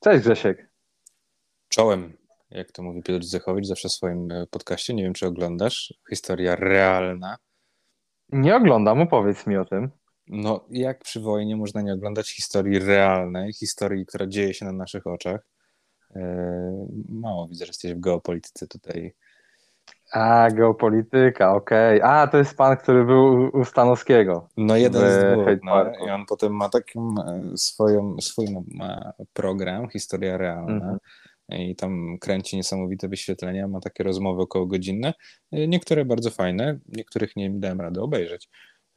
Cześć Grzesiek. Czołem, jak to mówi Piotr Zechowicz zawsze w swoim e, podcaście. Nie wiem, czy oglądasz. Historia realna. Nie oglądam, opowiedz mi o tym. No, jak przy wojnie można nie oglądać historii realnej, historii, która dzieje się na naszych oczach. E, mało widzę, że jesteś w geopolityce tutaj. A, geopolityka, okej. Okay. A, to jest pan, który był u Stanowskiego. No jeden z dwóch. No, I on potem ma taki swoją, swój ma program, historia realna. Mhm. I tam kręci niesamowite wyświetlenia, ma takie rozmowy około godzinne. Niektóre bardzo fajne, niektórych nie dałem rady obejrzeć,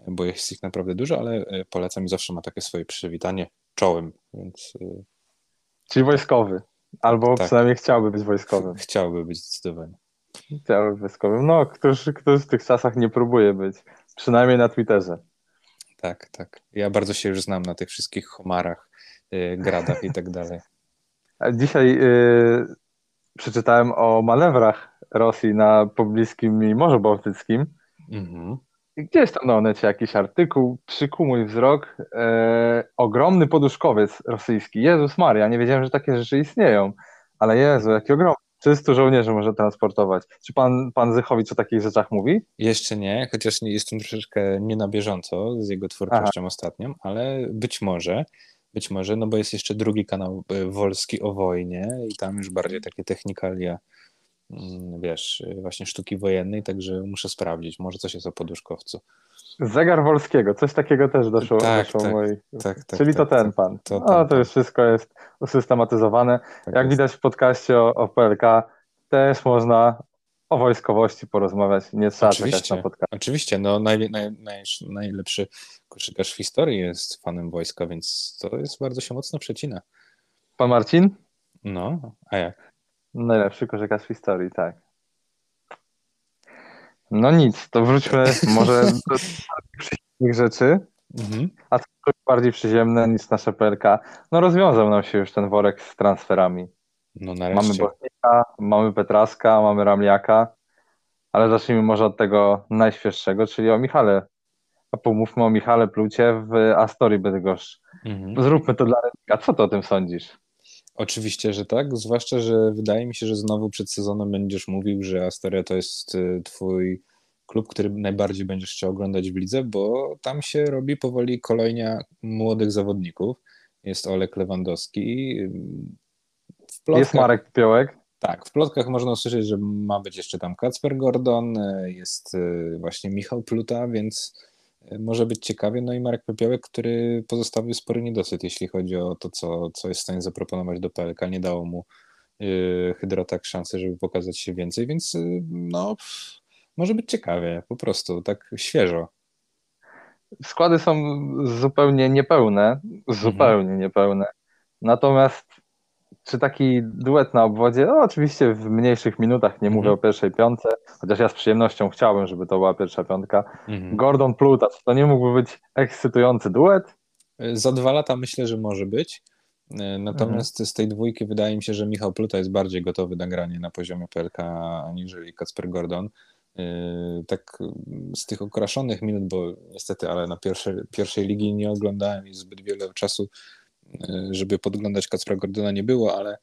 bo jest ich naprawdę dużo, ale polecam i zawsze ma takie swoje przywitanie czołem, więc... Czyli wojskowy. Albo tak. przynajmniej chciałby być wojskowym. Chciałby być zdecydowanie. Chciałby być wojskowym. No, ktoś, ktoś w tych czasach nie próbuje być. Przynajmniej na Twitterze. Tak, tak. Ja bardzo się już znam na tych wszystkich homarach, yy, gradach i tak dalej. Dzisiaj yy, przeczytałem o manewrach Rosji na pobliskim Morzu Bałtyckim. Mhm. Gdzieś tam na onecie jakiś artykuł, przykuł mój wzrok. E, ogromny poduszkowiec rosyjski. Jezus Maria, nie wiedziałem, że takie rzeczy istnieją. Ale Jezu, jaki ogromny. 300 żołnierzy może transportować. Czy pan, pan Zychowicz o takich rzeczach mówi? Jeszcze nie, chociaż nie jestem troszeczkę nie na bieżąco z jego twórczością Aha. ostatnią, ale być może, być może, no bo jest jeszcze drugi kanał e, Wolski o wojnie i tam już bardziej takie technikalia wiesz, właśnie sztuki wojennej, także muszę sprawdzić, może coś jest o poduszkowcu. Zegar Wolskiego, coś takiego też doszło, tak, doszło tak, moi... tak, tak, Czyli to tak, ten pan. To, no, to już wszystko jest usystematyzowane. Tak Jak jest. widać w podcaście o, o PLK, też można o wojskowości porozmawiać, nie trzeba oczywiście, na podcast. Oczywiście, no naj, naj, naj, najlepszy koszykarz w historii jest fanem wojska, więc to jest bardzo się mocno przecina. Pan Marcin? No, a jak? Najlepszy koszykarz w historii, tak. No nic, to wróćmy może do przyziemnych rzeczy, mhm. a co bardziej przyziemne niż nasze PLK. No rozwiązał nam się już ten worek z transferami. No nareszcie. Mamy Bośnika, mamy Petraska, mamy Ramliaka, ale zacznijmy może od tego najświeższego, czyli o Michale. A pomówmy o Michale Plucie w Astorii Bydgoszcz. Mhm. Zróbmy to dla Rednika. Co ty o tym sądzisz? Oczywiście, że tak, zwłaszcza, że wydaje mi się, że znowu przed sezonem będziesz mówił, że Astoria to jest y, twój klub, który najbardziej będziesz chciał oglądać w lidze, bo tam się robi powoli kolejnia młodych zawodników. Jest Olek Lewandowski. Plotkach, jest Marek Piołek. Tak, w plotkach można usłyszeć, że ma być jeszcze tam Kacper Gordon, y, jest y, właśnie Michał Pluta, więc może być ciekawie. No i Marek Pepiołek, który pozostawił spory niedosyt, jeśli chodzi o to, co, co jest w stanie zaproponować do PLK. Nie dało mu yy, Hydrotak szansy, żeby pokazać się więcej, więc yy, no, może być ciekawie, po prostu, tak świeżo. Składy są zupełnie niepełne, zupełnie mhm. niepełne. Natomiast czy taki duet na obwodzie, no oczywiście w mniejszych minutach, nie mówię -hmm. o pierwszej piątce, chociaż ja z przyjemnością chciałbym, żeby to była pierwsza piątka. -hmm. Gordon Pluta, to nie mógłby być ekscytujący duet? Za dwa lata myślę, że może być. Natomiast mm -hmm. z tej dwójki wydaje mi się, że Michał Pluta jest bardziej gotowy na granie na poziomie PLK aniżeli Kacper Gordon. Yy, tak z tych okraszonych minut, bo niestety, ale na pierwszej, pierwszej ligi nie oglądałem i zbyt wiele czasu E, żeby podglądać Kacpra Gordona nie było, ale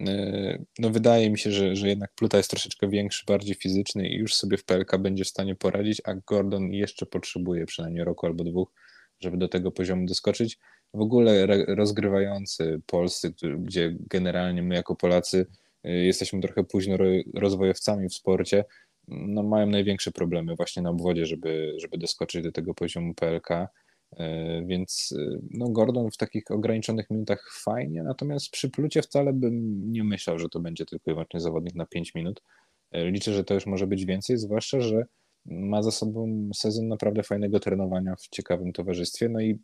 e, no wydaje mi się, że, że jednak Pluta jest troszeczkę większy, bardziej fizyczny i już sobie w PLK będzie w stanie poradzić, a Gordon jeszcze potrzebuje przynajmniej roku albo dwóch, żeby do tego poziomu doskoczyć. W ogóle rozgrywający polscy, gdzie generalnie my jako Polacy e, jesteśmy trochę późno rozwojowcami w sporcie, no mają największe problemy właśnie na obwodzie, żeby, żeby doskoczyć do tego poziomu PLK. E, więc e, no Gordon w takich ograniczonych minutach fajnie, natomiast przy plucie wcale bym nie myślał, że to będzie tylko i wyłącznie zawodnik na 5 minut. E, liczę, że to już może być więcej, zwłaszcza, że ma za sobą sezon naprawdę fajnego trenowania w ciekawym towarzystwie. No i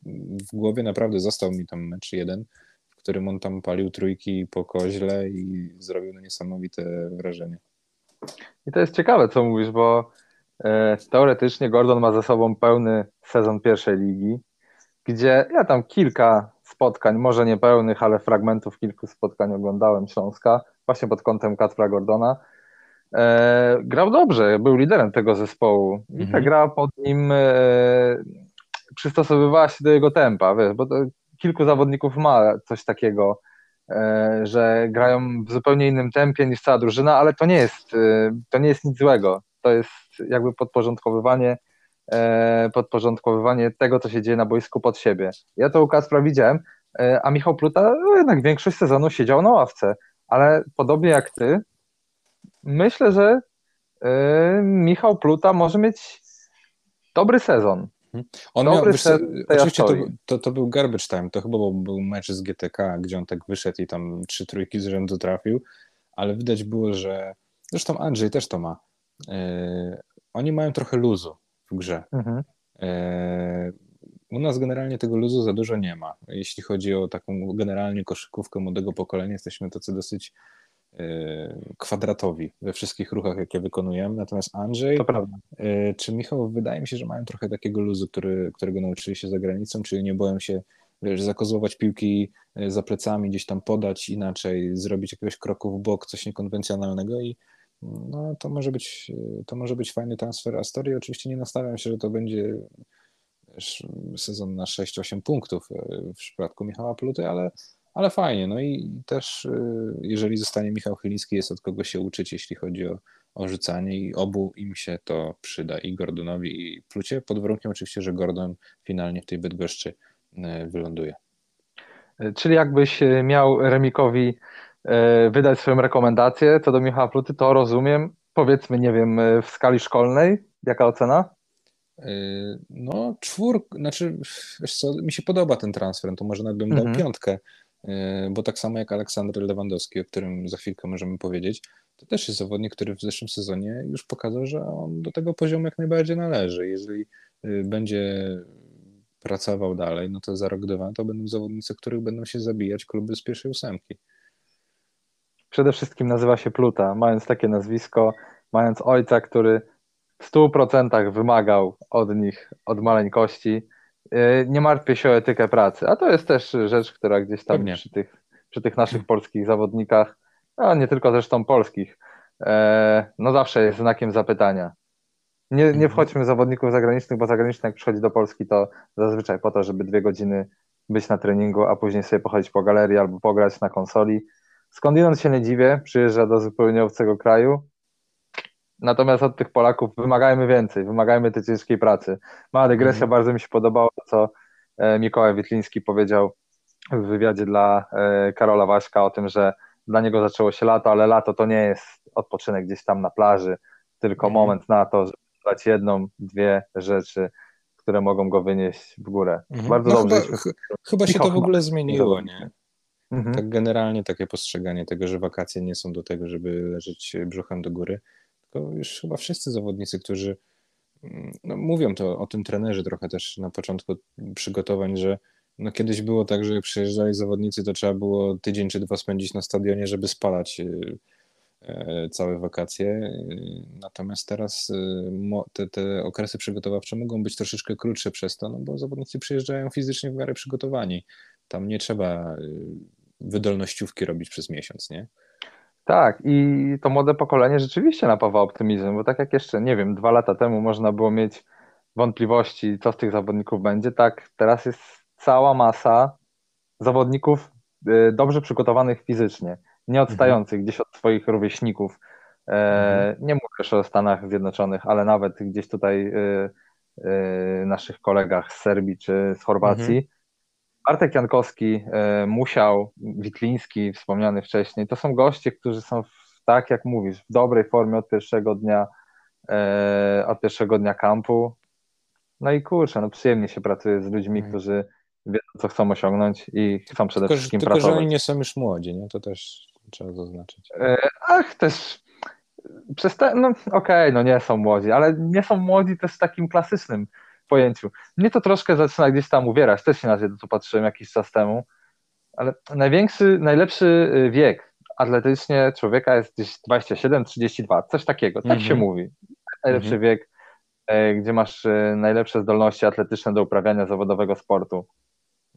w głowie naprawdę został mi tam mecz jeden, w którym on tam palił trójki po koźle i zrobił no niesamowite wrażenie. I to jest ciekawe, co mówisz, bo teoretycznie Gordon ma za sobą pełny sezon pierwszej ligi, gdzie ja tam kilka spotkań, może nie pełnych, ale fragmentów kilku spotkań oglądałem Śląska, właśnie pod kątem Kacpra Gordona. E, grał dobrze, był liderem tego zespołu i mhm. ta gra pod nim e, przystosowywała się do jego tempa, wiesz, bo kilku zawodników ma coś takiego, e, że grają w zupełnie innym tempie niż cała drużyna, ale to nie jest, e, to nie jest nic złego. To jest jakby podporządkowywanie podporządkowywanie tego, co się dzieje na boisku pod siebie. Ja to u Kaspra widziałem, a Michał Pluta no, jednak większość sezonu siedział na ławce, ale podobnie jak ty, myślę, że Michał Pluta może mieć dobry sezon. Mhm. On miał, wiesz, oczywiście to, to, to, był garbage time, to chyba był mecz z GTK, gdzie on tak wyszedł i tam trzy trójki z rzędu trafił, ale widać było, że zresztą Andrzej też to ma. E, oni mają trochę luzu w grze. Mhm. E, u nas generalnie tego luzu za dużo nie ma. Jeśli chodzi o taką generalnie koszykówkę młodego pokolenia, jesteśmy tacy dosyć Y, kwadratowi we wszystkich ruchach, jakie wykonujemy. Natomiast Andrzej czy Michał, wydaje mi się, że mają trochę takiego luzu, który, którego nauczyli się za granicą, czyli nie boją się wiesz, zakozłować piłki za plecami, gdzieś tam podać inaczej, zrobić jakiegoś kroku w bok, coś niekonwencjonalnego i no, to może być to może być fajny transfer Astorii. Oczywiście nie nastawiam się, że to będzie sezon na 6-8 punktów w przypadku Michała Pluty, ale ale fajnie. No i też, y, jeżeli zostanie Michał Chyliński, jest od kogo się uczyć, jeśli chodzi o, o rzucanie, i obu im się to przyda, i Gordonowi, i Plucie, pod warunkiem oczywiście, że Gordon finalnie w tej Bydgoszczy y, wyląduje. Czyli jakbyś miał Remikowi wydać swoją rekomendację co do Michała Pluty, to rozumiem, powiedzmy, nie wiem, w skali szkolnej, jaka ocena? No, czwór, znaczy, wiesz co, mi się podoba ten transfer, to może nawet bym dał mhm. piątkę, E, bo tak samo jak Aleksander Lewandowski, o którym za chwilkę możemy powiedzieć, to też jest zawodnik, który w zeszłym sezonie już pokazał, że on do tego poziomu jak najbardziej należy. Jeżeli będzie pracował dalej, no to za rok dwa to będą zawodnicy, których będą się zabijać kluby z pierwszej ósemki. Przede wszystkim nazywa się Pluta, mając takie nazwisko, mając ojca, który w 100% wymagał od nich od maleńkości, E, nie martwię się o etykę pracy. A to jest też rzecz, która gdzieś tam przy tych, przy tych naszych polskich zawodnikach, a nie tylko zresztą polskich, e, no zawsze jest znakiem zapytania. Nie, nie mhm. wchodźmy w zawodników zagranicznych, bo zagraniczny jak przychodzi do Polski, to zazwyczaj po to, żeby dwie godziny być na treningu, a później sobie pochodzić po galerii albo pograć na konsoli. Skądinąd się nie dziwię, przyjeżdża do zupełnie obcego kraju, Natomiast od tych Polaków wymagajmy więcej, wymagajmy tej ciężkiej pracy. Mała dygresja, mm. bardzo mi się podobało, co e, Mikołaj Witliński powiedział w wywiadzie dla e, Karola Waśka o tym, że dla niego zaczęło się lato, ale lato to nie jest odpoczynek gdzieś tam na plaży, tylko mm. moment na to, żeby dać jedną, dwie rzeczy, które mogą go wynieść w górę. Mm. Bardzo no dobrze. Chyba, chyba się to w ogóle zmieniło, nie? Mhm. Tak generalnie takie postrzeganie tego, że wakacje nie są do tego, żeby leżeć brzuchem do góry to już chyba wszyscy zawodnicy, którzy mm, no, mówią to o tym trenerze trochę też na początku przygotowań, że no kiedyś było tak, że jak przyjeżdżali zawodnicy, to trzeba było tydzień czy dwa spędzić na stadionie, żeby spalać y, e, całe wakacje. Y, natomiast teraz y, te, te okresy przygotowawcze mogą być troszeczkę krótsze przez to, no bo zawodnicy przyjeżdżają fizycznie w miarę przygotowani. Tam nie trzeba wydolnościówki robić przez miesiąc, nie? Tak, i to młode pokolenie rzeczywiście napawa optymizmem, bo tak jak jeszcze, nie wiem, dwa lata temu można było mieć wątpliwości, co z tych zawodników będzie, tak teraz jest cała masa zawodników y, dobrze przygotowanych fizycznie, nie odstających mhm. gdzieś od swoich rówieśników. E, mhm. Nie mówię już o Stanach Zjednoczonych, ale nawet gdzieś tutaj y, y, naszych kolegach z Serbii czy z Chorwacji. Mhm. Bartek Jankowski, e, Musiał, Witliński, wspomniany wcześniej, to są goście, którzy są, w, tak jak mówisz, w dobrej formie od pierwszego dnia, e, od pierwszego dnia kampu. No i kurczę, no przyjemnie się pracuje z ludźmi, mm. którzy wiedzą, co chcą osiągnąć i chcą przede tylko, wszystkim tylko, pracować. Tylko, że oni nie są już młodzi, nie? To też trzeba zaznaczyć. E, ach, też przez te, no okej, okay, no nie są młodzi, ale nie są młodzi też w takim klasycznym pojęciu. Mnie to troszkę zaczyna gdzieś tam uwierać, też się na to patrzyłem jakiś czas temu, ale największy, najlepszy y, wiek atletycznie człowieka jest gdzieś 27-32, coś takiego, tak mm -hmm. się mhm. mówi. Najlepszy mm -hmm. wiek, e, gdzie masz e, najlepsze zdolności atletyczne do uprawiania zawodowego sportu.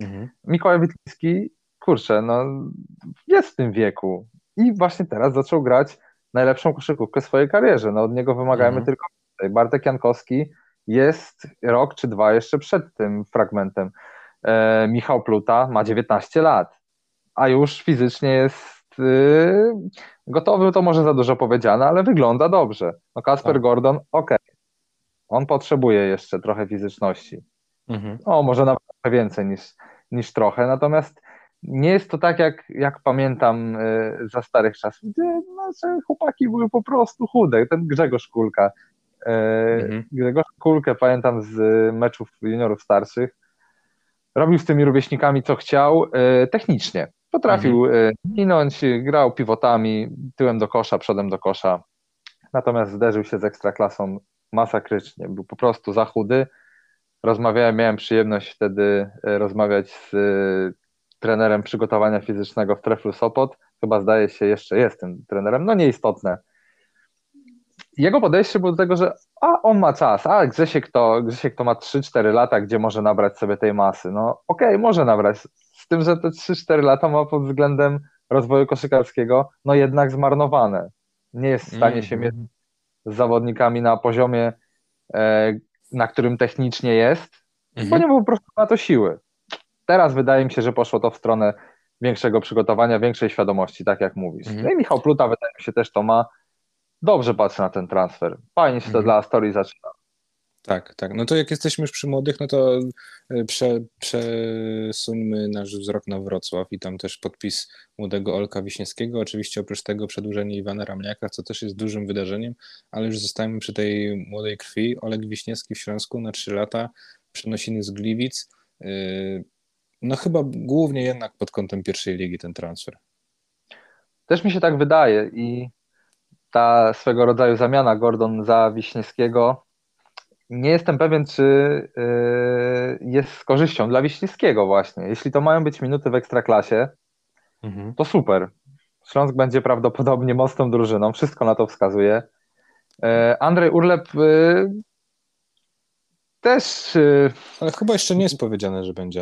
Mm -hmm. Mikołaj Witliński, kurczę, no jest w tym wieku i właśnie teraz zaczął grać najlepszą koszykówkę w swojej karierze. No od niego wymagajmy mhm. tylko Bartek Jankowski jest rok czy dwa jeszcze przed tym fragmentem. E, Michał Pluta ma 19 lat. a już fizycznie jest yy, gotowy, to może za dużo powiedziane, ale wygląda dobrze. No Kasper tak. Gordon, ok, on potrzebuje jeszcze trochę fizyczności. Mhm. O, może nawet więcej niż, niż trochę, natomiast nie jest to tak, jak, jak pamiętam y, za starych czasów, gdzie chłopaki były po prostu chude. Ten Grzegorz Kulka. Y, mhm. Grzegorz Kulkę pamiętam z meczów juniorów starszych. Robił z tymi rówieśnikami co chciał, y, technicznie. Potrafił mhm. minąć, grał pivotami, tyłem do kosza, przodem do kosza. Natomiast zderzył się z ekstraklasą masakrycznie. Był po prostu za chudy. Rozmawiałem, miałem przyjemność wtedy rozmawiać z trenerem przygotowania fizycznego w Treflu Sopot. Chyba zdaje się, jeszcze jest tym trenerem, no nieistotne. Jego podejście było do tego, że a on ma czas, a Grzesiek to, Grzesiek to ma 3-4 lata, gdzie może nabrać sobie tej masy. No okej, okay, może nabrać. Z tym, że te 3-4 lata ma pod względem rozwoju koszykarskiego, no jednak zmarnowane. Nie jest w stanie mm się mierzyć z zawodnikami na poziomie, e, na którym technicznie jest, mm bo nie ma po prostu na to siły. Teraz wydaje mi się, że poszło to w stronę większego przygotowania, większej świadomości, tak jak mówisz. Mhm. No i Michał Pluta wydaje mi się też to ma. Dobrze patrzę na ten transfer. Fajnie się mhm. to dla Astorii zaczyna. Tak, tak. No to jak jesteśmy już przy młodych, no to e, prze, przesuńmy nasz wzrok na Wrocław i tam też podpis młodego Olka Wiśniewskiego. Oczywiście oprócz tego przedłużenie Iwana Ramniaka, co też jest dużym wydarzeniem, ale już zostajemy przy tej młodej krwi. Olek Wiśniewski w Śląsku na 3 lata, przenosiny z Gliwic. Yy, no chyba głównie jednak pod kątem pierwszej ligi ten transfer. Też mi się tak wydaje i ta swego rodzaju zamiana Gordon za Wiśniewskiego nie jestem pewien, czy yy, jest z korzyścią dla Wiśniewskiego właśnie. Jeśli to mają być minuty w Ekstraklasie, mhm. to super. Śląsk będzie prawdopodobnie mocną drużyną, wszystko na to wskazuje. Yy, Andrzej Urlep yy, też. Ale chyba jeszcze nie jest powiedziane, że będzie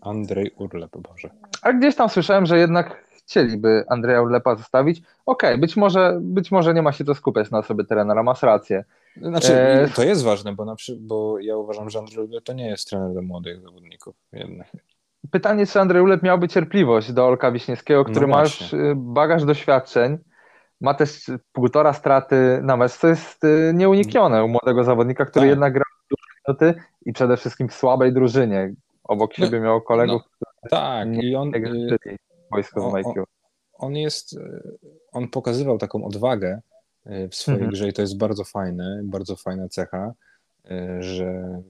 Andrzej Urlep, Boże. A gdzieś tam słyszałem, że jednak chcieliby Andrzeja Urlepa zostawić. Okej, okay, być, może, być może nie ma się to skupiać na sobie trenera, masz rację. Znaczy, e... to jest ważne, bo, na przykład, bo ja uważam, że Andrzej Urlep to nie jest trener do młodych zawodników jednak. Pytanie, czy Andrzej Urlep miałby cierpliwość do Olka Wiśniewskiego, który no ma już y, bagaż doświadczeń, ma też półtora straty na mecz, co jest y, nieuniknione u młodego zawodnika, który tak. jednak gra minuty i przede wszystkim w słabej drużynie. Obok no, siebie miał kolegów, no, tak, i on, y, wojsko on, jest, y, on pokazywał taką odwagę w swojej mhm. grze i to jest bardzo fajne, bardzo fajna cecha, że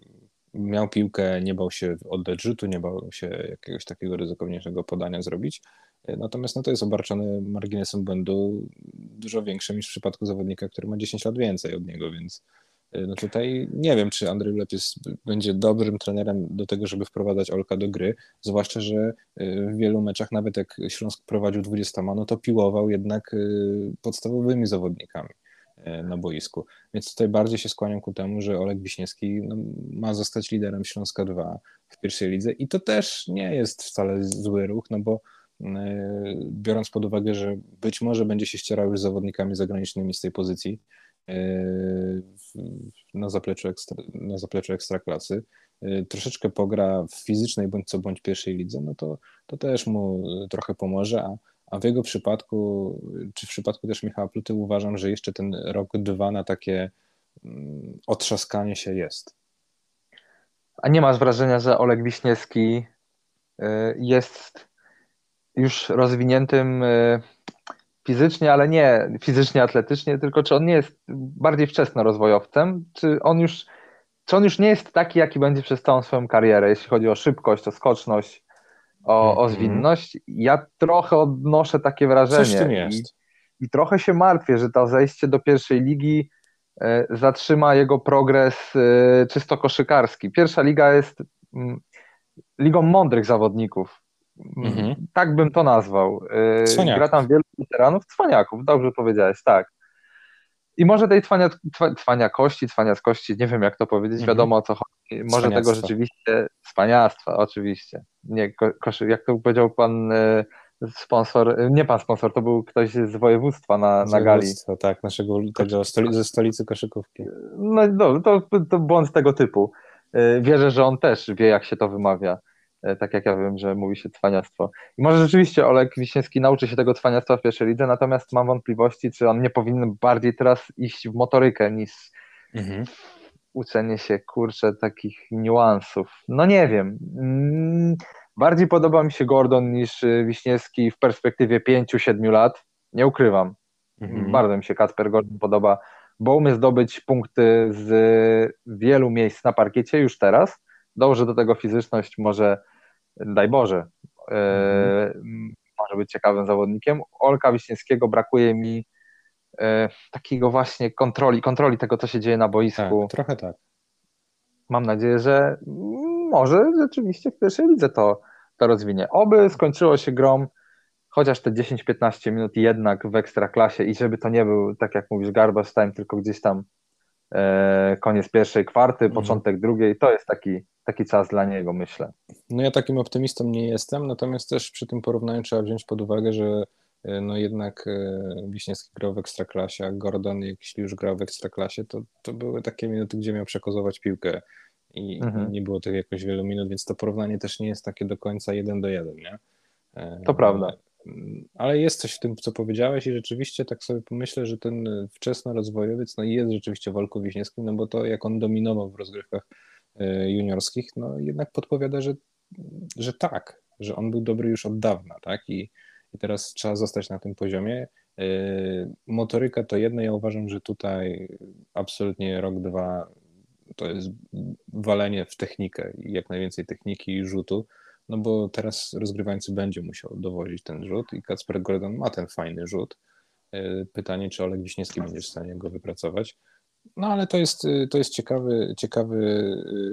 miał piłkę, nie bał się oddać rzutu, nie bał się jakiegoś takiego ryzykowniejszego podania zrobić. Natomiast no, to jest obarczony marginesem błędu dużo większym niż w przypadku zawodnika, który ma 10 lat więcej od niego, więc no tutaj nie wiem, czy Andrzej Lep jest, będzie dobrym trenerem do tego, żeby wprowadzać Olka do gry, zwłaszcza, że y, w wielu meczach, nawet jak Śląsk prowadził 20, no to piłował jednak y, podstawowymi zawodnikami na boisku. Więc tutaj bardziej się skłaniam ku temu, że Olek Wiśniewski no, ma zostać liderem Śląska 2 w pierwszej lidze i to też nie jest wcale zły ruch, no bo biorąc pod uwagę, że być może będzie się ścierał już z zawodnikami zagranicznymi z tej pozycji na zapleczu, ekstra, na zapleczu ekstraklasy, e, troszeczkę pogra w fizycznej bądź co bądź pierwszej lidze, no to, to też mu trochę pomoże, a, a w jego przypadku, czy w przypadku też Michała Pluty uważam, że jeszcze ten rok, dwa na takie mm, otrzaskanie się jest. A nie masz wrażenia, że Oleg Wiśniewski jest już rozwiniętym e, fizycznie, ale nie fizycznie, atletycznie, tylko czy on nie jest bardziej wczesnorozwojowcem, czy on już, czy on już nie jest taki, jaki będzie przez całą swoją karierę, jeśli chodzi o szybkość, o skoczność, o, o mhm. zwinność. Ja trochę odnoszę takie wrażenie. Coś tym jest. I, I, trochę się martwię, że to zejście do pierwszej ligi e, zatrzyma jego progres e, czysto koszykarski. Pierwsza liga jest mm, ligą mądrych zawodników. Mhm. Tak bym to nazwał. Y, cwaniaków. Gra tam wielu weteranów, cwaniaków, dobrze powiedziałeś, tak. I może tej cwania, cwaniakości, cwaniackości, nie wiem jak to powiedzieć, mhm. wiadomo o co chodzi. Może tego rzeczywiście, cwaniactwa, oczywiście. Nie, koszy, jak to powiedział pan y, sponsor, y, nie pan sponsor, to był ktoś z województwa na, na gali. Tak, naszego tego stoli, ze stolicy koszykówki. No, no to, to błąd tego typu. Wierzę, że on też wie, jak się to wymawia. E, tak jak ja wiem, że mówi się cwaniactwo. I może rzeczywiście Olek Wiśniewski nauczy się tego cwaniactwa w pierwszej lidze, natomiast mam wątpliwości, czy on nie powinien bardziej teraz iść w motorykę niż mhm. uczenie się, kurczę, takich niuansów. No nie wiem. Mm, bardziej podoba mi się Gordon niż Wiśniewski w perspektywie 5-7 lat. Nie ukrywam. Mhm. Bardzo mi się Kacper Gordon podoba, bo umie zdobyć punkty z wielu miejsc na parkiecie już teraz. Dąży do tego fizyczność, może, daj Boże, e, może być ciekawym zawodnikiem. Olka Wiśniewskiego brakuje mi e, takiego właśnie kontroli, kontroli tego, co się dzieje na boisku. Tak, trochę tak. Mam nadzieję, że może rzeczywiście w pierwszej lidze to, to rozwinie. Oby skończyło się grom chociaż te 10-15 minut jednak w ekstraklasie i żeby to nie był, tak jak mówisz, garbage time, tylko gdzieś tam koniec pierwszej kwarty, mhm. początek drugiej, to jest taki, taki czas dla niego, myślę. No ja takim optymistą nie jestem, natomiast też przy tym porównaniu trzeba wziąć pod uwagę, że e, no jednak e, Wiśniewski grał w Ekstraklasie, a Gordon, jeśli już grał w Ekstraklasie, to, to były takie minuty, gdzie miał przekozować piłkę i, mhm. nie było tych jakoś wielu minut, więc to porównanie też nie jest takie do końca jeden do jeden, nie? E, to prawda ale jest coś w tym, co powiedziałeś i rzeczywiście tak sobie pomyślę, że ten wczesnorozwojowiec no jest rzeczywiście Wolku Wiśniewskim, no bo to jak on dominował w rozgrywkach e, juniorskich, no jednak podpowiada, że, że tak, że on był dobry już od dawna, tak, i, i teraz trzeba zostać na tym poziomie. E, motoryka to jedno, ja uważam, że tutaj absolutnie rok, dwa to jest walenie w technikę jak najwięcej techniki i rzutu, no bo teraz rozgrywający będzie musiał dowozić ten rzut i Kacper Gordon ma ten fajny rzut. E, pytanie, czy Oleg Wiśniewski będzie w stanie go wypracować. No ale to jest, to jest ciekawy, ciekawy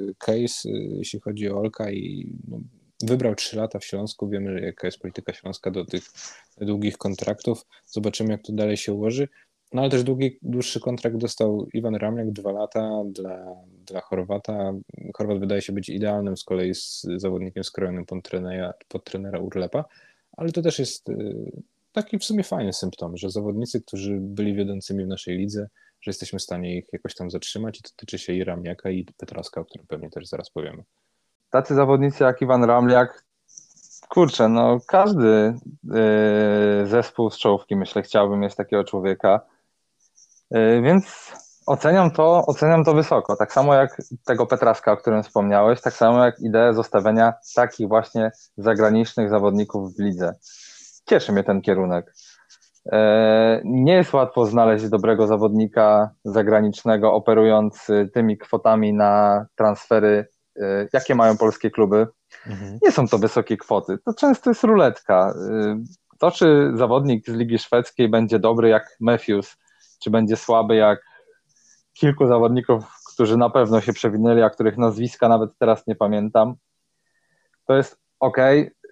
e, case, e, jeśli chodzi o Olka i no, wybrał 3 lata w Śląsku. Wiemy, jaka jest polityka śląska do tych długich kontraktów. Zobaczymy, jak to dalej się ułoży. No ale też długi, dłuższy kontrakt dostał Iwan Ramliak, dwa lata dla, dla Chorwata. Chorwat wydaje się być idealnym z kolei z zawodnikiem skrojonym pod trenera, pod trenera Urlepa, ale to też jest y, taki w sumie fajny symptom, że zawodnicy, którzy byli wiodącymi w naszej lidze, że jesteśmy w stanie ich jakoś tam zatrzymać i to tyczy się i Ramliaka i Petraska, o którym pewnie też zaraz powiemy. Tacy zawodnicy jak Iwan Ramliak, kurczę, no każdy yy, zespół z czołówki, myślę, chciałbym mieć takiego człowieka więc oceniam to, oceniam to wysoko. Tak samo jak tego Petraska, o którym wspomniałeś, tak samo jak ideę zostawienia takich właśnie zagranicznych zawodników w lidze. Cieszy mnie ten kierunek. E, nie jest łatwo znaleźć dobrego zawodnika zagranicznego operując tymi kwotami na transfery, e, jakie mają polskie kluby. Mhm. Nie są to wysokie kwoty. To często jest ruletka. To, czy zawodnik z Ligi Szwedzkiej będzie dobry jak Matthews, czy będzie słaby jak kilku zawodników, którzy na pewno się przewinęli, a których nazwiska nawet teraz nie pamiętam. To jest ok,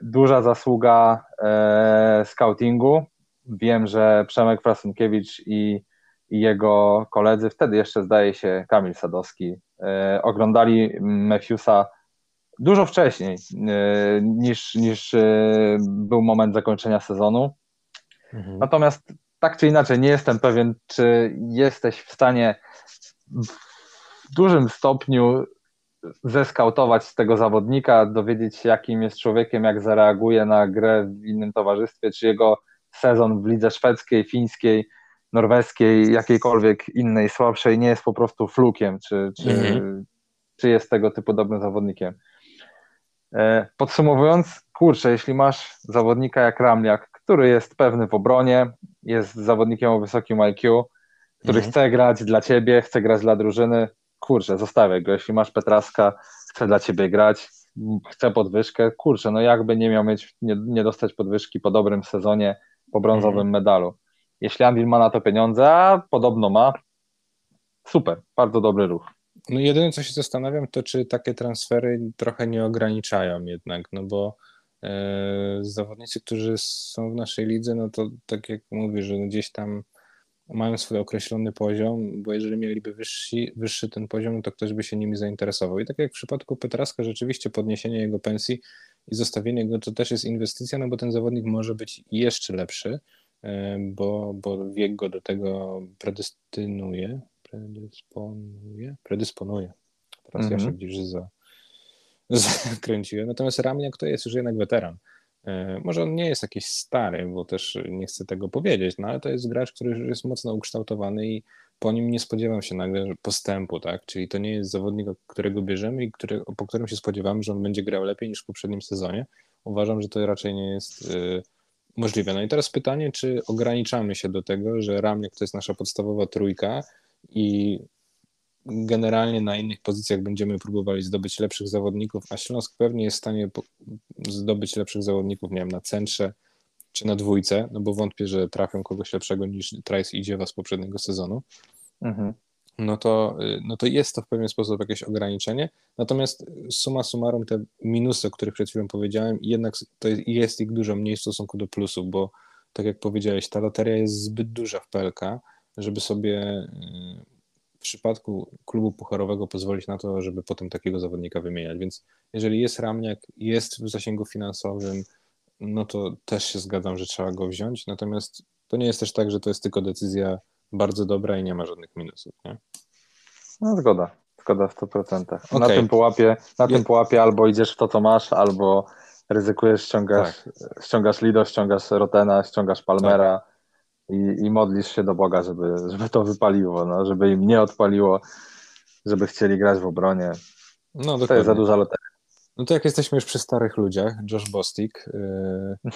duża zasługa e, scoutingu. Wiem, że Przemek Frasunkiewicz i, i, jego koledzy, wtedy jeszcze zdaje się Kamil Sadowski, e, oglądali Matthewsa dużo wcześniej e, niż, niż e, był moment zakończenia sezonu. Mhm. Natomiast tak czy inaczej nie jestem pewien, czy jesteś w stanie w dużym stopniu zeskautować tego zawodnika, dowiedzieć się, jakim jest człowiekiem, jak zareaguje na grę w innym towarzystwie, czy jego sezon w lidze szwedzkiej, fińskiej, norweskiej, jakiejkolwiek innej, słabszej nie jest po prostu flukiem, czy, czy, mhm. czy jest tego typu dobrym zawodnikiem. E, podsumowując, kurczę, jeśli masz zawodnika jak Ramliak, który jest pewny w obronie, jest zawodnikiem o wysokim IQ, który mhm. chce grać dla ciebie, chce grać dla drużyny, kurczę, zostawiaj go. Jeśli masz Petraska, chce dla ciebie grać, chce podwyżkę, kurczę, no jakby nie miał mieć, nie, nie dostać podwyżki po dobrym sezonie, po brązowym mhm. medalu. Jeśli Anvil ma na to pieniądze, a podobno ma, super, bardzo dobry ruch. No jedyne, co się zastanawiam, to czy takie transfery trochę nie ograniczają jednak, no bo zawodnicy, którzy są w naszej lidze, no to tak jak mówię, że gdzieś tam mają swój określony poziom, bo jeżeli mieliby wyższy, wyższy ten poziom, to ktoś by się nimi zainteresował. I tak jak w przypadku Petraska, rzeczywiście podniesienie jego pensji i zostawienie go to też jest inwestycja, no bo ten zawodnik może być jeszcze lepszy, e, bo, bo wiek go do tego predestynuje, predysponuje, predysponuje. Teraz mm -hmm. ja się mhm. gdzieś za, zakręciłem. Natomiast Ramniak to jest już jednak weteran. E, może on nie jest jakiś stary, bo też nie chcę tego powiedzieć, no ale to jest gracz, który już jest mocno ukształtowany i po nim nie spodziewam się nagle postępu, tak? Czyli to nie jest zawodnik, którego bierzemy i który, po którym się spodziewamy, że on będzie grał lepiej niż w poprzednim sezonie. Uważam, że to raczej nie jest y, możliwe. No i teraz pytanie, czy ograniczamy się do tego, że Ramniak to jest nasza podstawowa trójka i generalnie na innych pozycjach będziemy próbowali zdobyć lepszych zawodników, a Śląsk pewnie jest w stanie zdobyć lepszych zawodników, nie wiem, na centrze czy na dwójce, no bo wątpię, że trafią kogoś lepszego niż Trice idzie was z poprzedniego sezonu. Mhm. No, to, y, no to jest to w pewien sposób jakieś ograniczenie. Natomiast suma summarum te minusy, o których przed chwilą powiedziałem, jednak to jest, jest ich dużo mniej w stosunku do plusów, bo tak jak powiedziałeś, ta loteria jest zbyt duża w PLK, żeby sobie y, przypadku klubu pucharowego pozwolić na to, żeby potem takiego zawodnika wymieniać. Więc jeżeli jest Ramniak, jest w zasięgu finansowym, no to też się zgadzam, że trzeba go wziąć. Natomiast to nie jest też tak, że to jest tylko decyzja bardzo dobra i nie ma żadnych minusów. Nie? No zgoda, zgoda w 100%. Okay. Na tym pułapie, na tym pułapie albo idziesz w to, co masz, albo ryzykujesz, ściągasz, tak. ściągasz Lido, ściągasz Rotena, ściągasz Palmera. Tak i, i modlisz się do Boga, żeby, żeby to wypaliło, no, żeby im nie odpaliło, żeby chcieli grać w obronie. No, dokładnie. to jest za duża loteria. No to jak jesteśmy już przy starych ludziach, Josh Bostik, yy,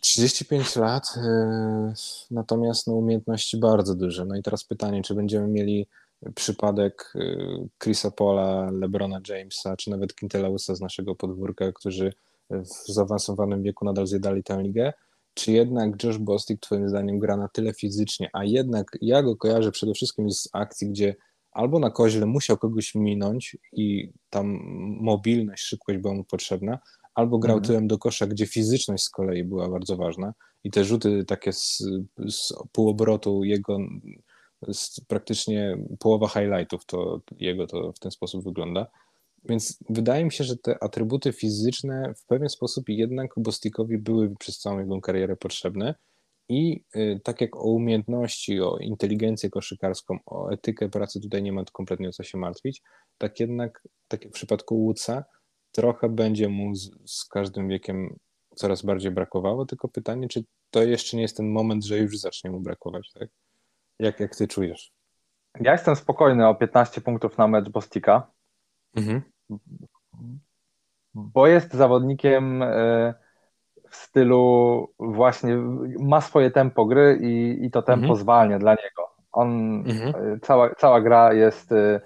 35 lat, yy, natomiast no, umiejętności bardzo duże. No i teraz pytanie, czy będziemy mieli przypadek yy, Chrisa Pola, LeBrona Jamesa, czy nawet Quintelausa z naszego podwórka, którzy w zaawansowanym wieku nadal zjadali tę ligę, czy jednak Josh Bostic twoim zdaniem gra na tyle fizycznie, a jednak ja go kojarzę przede wszystkim z akcji, gdzie albo na koźle musiał kogoś minąć i tam mobilność, szybkość była mu potrzebna, albo grał mhm. tyłem do kosza, gdzie fizyczność z kolei była bardzo ważna i te rzuty takie z, z półobrotu jego praktycznie połowa highlightów to jego to w ten sposób wygląda. Więc wydaje mi się, że te atrybuty fizyczne w pewien sposób jednak Bostikowi były przez całą jego karierę potrzebne. I y, tak jak o umiejętności, o inteligencję koszykarską, o etykę pracy tutaj nie ma kompletnie o co się martwić, tak jednak, tak w przypadku Woodsa, trochę będzie mu z, z każdym wiekiem coraz bardziej brakowało, tylko pytanie, czy to jeszcze nie jest ten moment, że już zacznie mu brakować, tak? Jak, jak ty czujesz? Ja jestem spokojny o 15 punktów na mecz Bostika. Mhm. Bo jest zawodnikiem e, w stylu właśnie, ma swoje tempo gry i, i to tempo mhm. zwalnia dla niego. On, mhm. E, cała, cała gra jest e,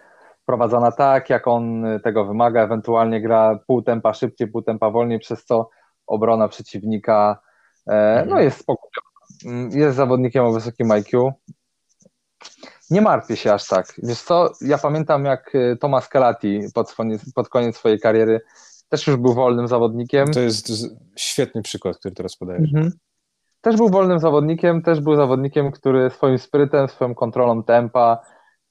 prowadzona tak, jak on tego wymaga, ewentualnie gra pół tempa szybciej, pół tempa wolniej, przez co obrona przeciwnika mhm. no jest spokojna. Mm, jest zawodnikiem o wysokim IQ, nie martwię się aż tak. Wiesz co, ja pamiętam jak y, Tomasz Kelati pod koniec, pod koniec swojej kariery też już był wolnym zawodnikiem. To jest, to jest świetny przykład, który teraz podajesz. Mhm. Też był wolnym zawodnikiem, też był zawodnikiem, który swoim sprytem, swoją kontrolą tempa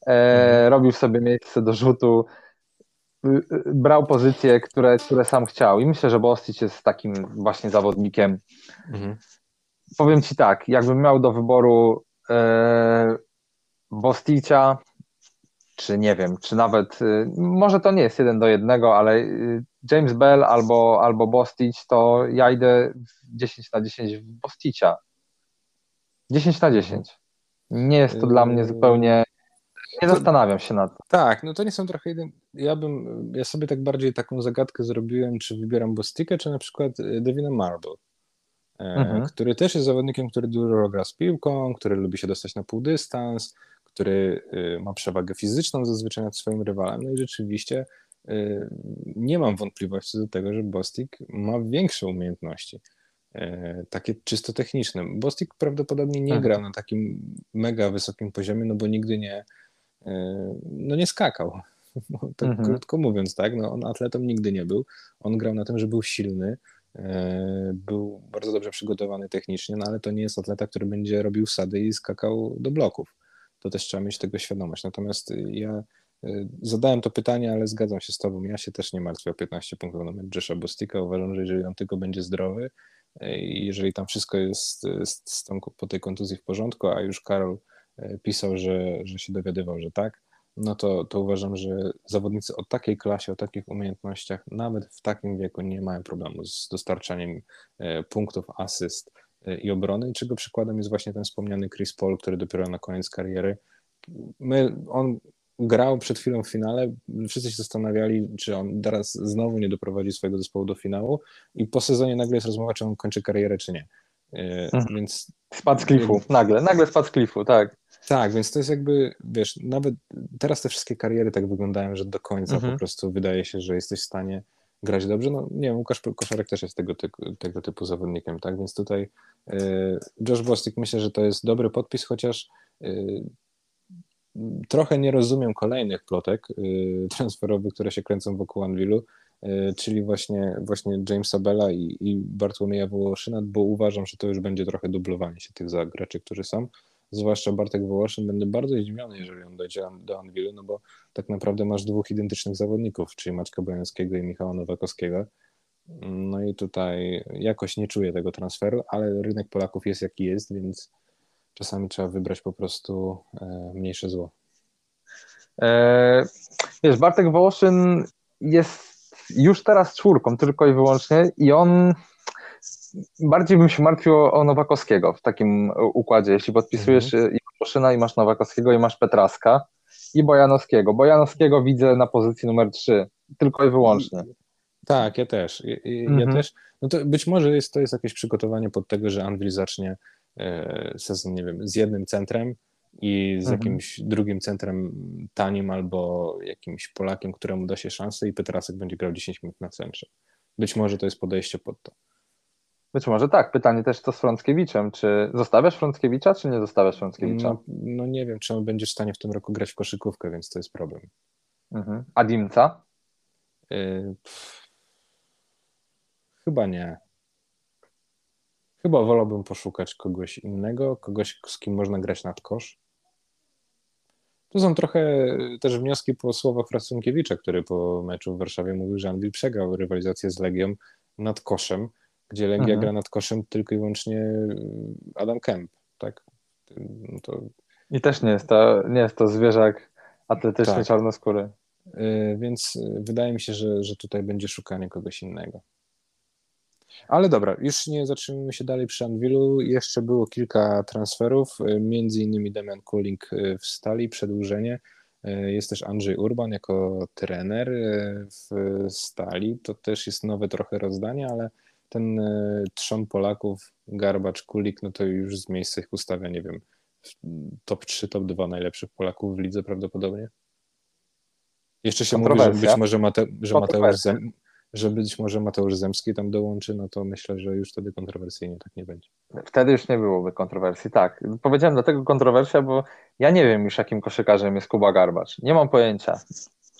e, mhm. robił sobie miejsce do rzutu, y, y, brał pozycje, które, które sam chciał. I myślę, że Bostic jest takim właśnie zawodnikiem. Mhm. Powiem Ci tak, jakbym miał do wyboru e, Bosticia, czy nie wiem, czy nawet, y, może to nie jest jeden do jednego, ale y, James Bell albo, albo Bostic, to ja idę 10 na 10 w Bosticia. 10 na 10. Nie jest to dla mnie zupełnie. Nie zastanawiam się nad tym. Tak, no to nie są trochę jeden. Ja bym, ja sobie tak bardziej taką zagadkę zrobiłem, czy wybieram Bostika, czy na przykład y, Devina Marble. Mhm. Który też jest zawodnikiem, który dużo gra z piłką, który lubi się dostać na pół dystans, który y, ma przewagę fizyczną zazwyczaj nad swoim rywalem. No i rzeczywiście y, nie mam wątpliwości do tego, że Bostik ma większe umiejętności, y, takie czysto techniczne. Bostik prawdopodobnie nie mhm. grał na takim mega wysokim poziomie, no bo nigdy nie, no nie skakał. Tak mhm. krótko mówiąc, tak, no on atletą nigdy nie był. On grał na tym, że był silny, był bardzo dobrze przygotowany technicznie, no ale to nie jest atleta, który będzie robił wsady i skakał do bloków to też trzeba mieć tego świadomość. Natomiast ja y, zadałem to pytanie, ale zgadzam się z Tobą. Ja się też nie martwię o 15 punktów na mecz Josha Bostika. Uważam, że jeżeli on tylko będzie zdrowy y, i jeżeli tam wszystko jest z, z tą, po tej kontuzji w porządku, a już Karol pisał, że, że się dowiadywał, że tak, no to, to uważam, że zawodnicy o takiej klasie, o takich umiejętnościach, nawet w takim wieku nie mają problemu z dostarczaniem e, punktów, asyst e, i obrony, czego przykładem jest właśnie ten wspomniany Chris Paul, który dopiero na koniec kariery, my, on grał przed chwilą w finale, wszyscy się zastanawiali, czy on teraz znowu nie doprowadzi swojego zespołu do finału i po sezonie nagle jest rozmowa, czy on kończy karierę, czy nie. E, mhm. Więc... Spadł z klifu, nagle, nagle spadł z klifu, tak. Tak, więc to jest jakby, wiesz, nawet teraz te wszystkie kariery tak wyglądają, że do końca mhm. po prostu wydaje się, że jesteś w stanie grać dobrze. No nie wiem, Łukasz Koszarek też jest tego, typu, tego typu zawodnikiem, tak? Więc tutaj y, Josh Bostic myślę, że to jest dobry podpis, chociaż y, trochę nie rozumiem kolejnych plotek y, transferowych, które się kręcą wokół Anwilu, czyli właśnie, właśnie Jamesa Bella i, i Bartłomieja Wołoszyna, bo uważam, że to już będzie trochę dublowanie się tych graczy, którzy są zwłaszcza Bartek Wołoszyn, będę bardzo zdziwiony, jeżeli on dojdzie do Anwilu, no bo tak naprawdę masz dwóch identycznych zawodników, czyli Maćka Bojańskiego i Michała Nowakowskiego. No i tutaj jakoś nie czuję tego transferu, ale rynek Polaków jest jaki jest, więc czasami trzeba wybrać po prostu e, mniejsze zło. E, wiesz, Bartek Wołoszyn jest już teraz czwórką tylko i wyłącznie i on bardziej bym się martwił o Nowakowskiego w takim układzie. Jeśli podpisujesz mhm. i Koszyna, i masz Nowakowskiego, i masz Petraska, i Bojanowskiego. Bojanowskiego widzę na pozycji numer 3, tylko i wyłącznie. Tak, ja też. Ja, mhm. ja też. No to być może jest, to jest jakieś przygotowanie pod tego, że Anvil zacznie e, sezon, nie wiem, z jednym centrem i z mhm. jakimś drugim centrem tanim albo jakimś Polakiem, któremu da się szansę i Petrasek będzie grał 10 minut na centrze. Być może to jest podejście pod to. Być może tak. Pytanie też to z Frąckiewiczem. Czy zostawiasz Frąckiewicza, czy nie zostawiasz Frąckiewicza? No, no, nie wiem, czy on będzie w stanie w tym roku grać w koszykówkę, więc to jest problem. Mhm. A Dimca? Y chyba nie. Chyba wolałbym poszukać kogoś innego, kogoś, z kim można grać nad kosz. To są trochę też wnioski po słowach Frąckiewicza, który po meczu w Warszawie mówił, że Anwil przegrał rywalizację z Legią nad koszem gdzie Legia mhm. gra nad koszem tylko i wyłącznie y, Adam Kemp, tak? No to... I też nie jest to, nie jest to zwierzak atletyczny tak. czarnoskóry. Yy, więc y, wydaje mi się, że, że tutaj będzie szukanie kogoś innego. Ale dobra, już nie zatrzymujemy się dalej przy Anwilu. Jeszcze było kilka transferów, y, między innymi Damian Kuling w Stali, przedłużenie. Jest też Andrzej Urban jako trener w Stali. To też jest nowe trochę rozdanie, ale ten e, trzon Polaków, Garbacz, Kulik, no to już z miejsca ich ustawia, nie wiem, top 3, top 2 najlepszych Polaków w lidze prawdopodobnie. Jeszcze się mówi, że być może, Mate, że Mateusz Zem, że być może Mateusz Zemski tam dołączy, no to myślę, że już wtedy kontrowersyjnie tak nie będzie. Wtedy już nie byłoby kontrowersji, tak. Powiedziałem dlatego kontrowersja, bo ja nie wiem już jakim koszykarzem jest Kuba Garbacz. Nie mam pojęcia.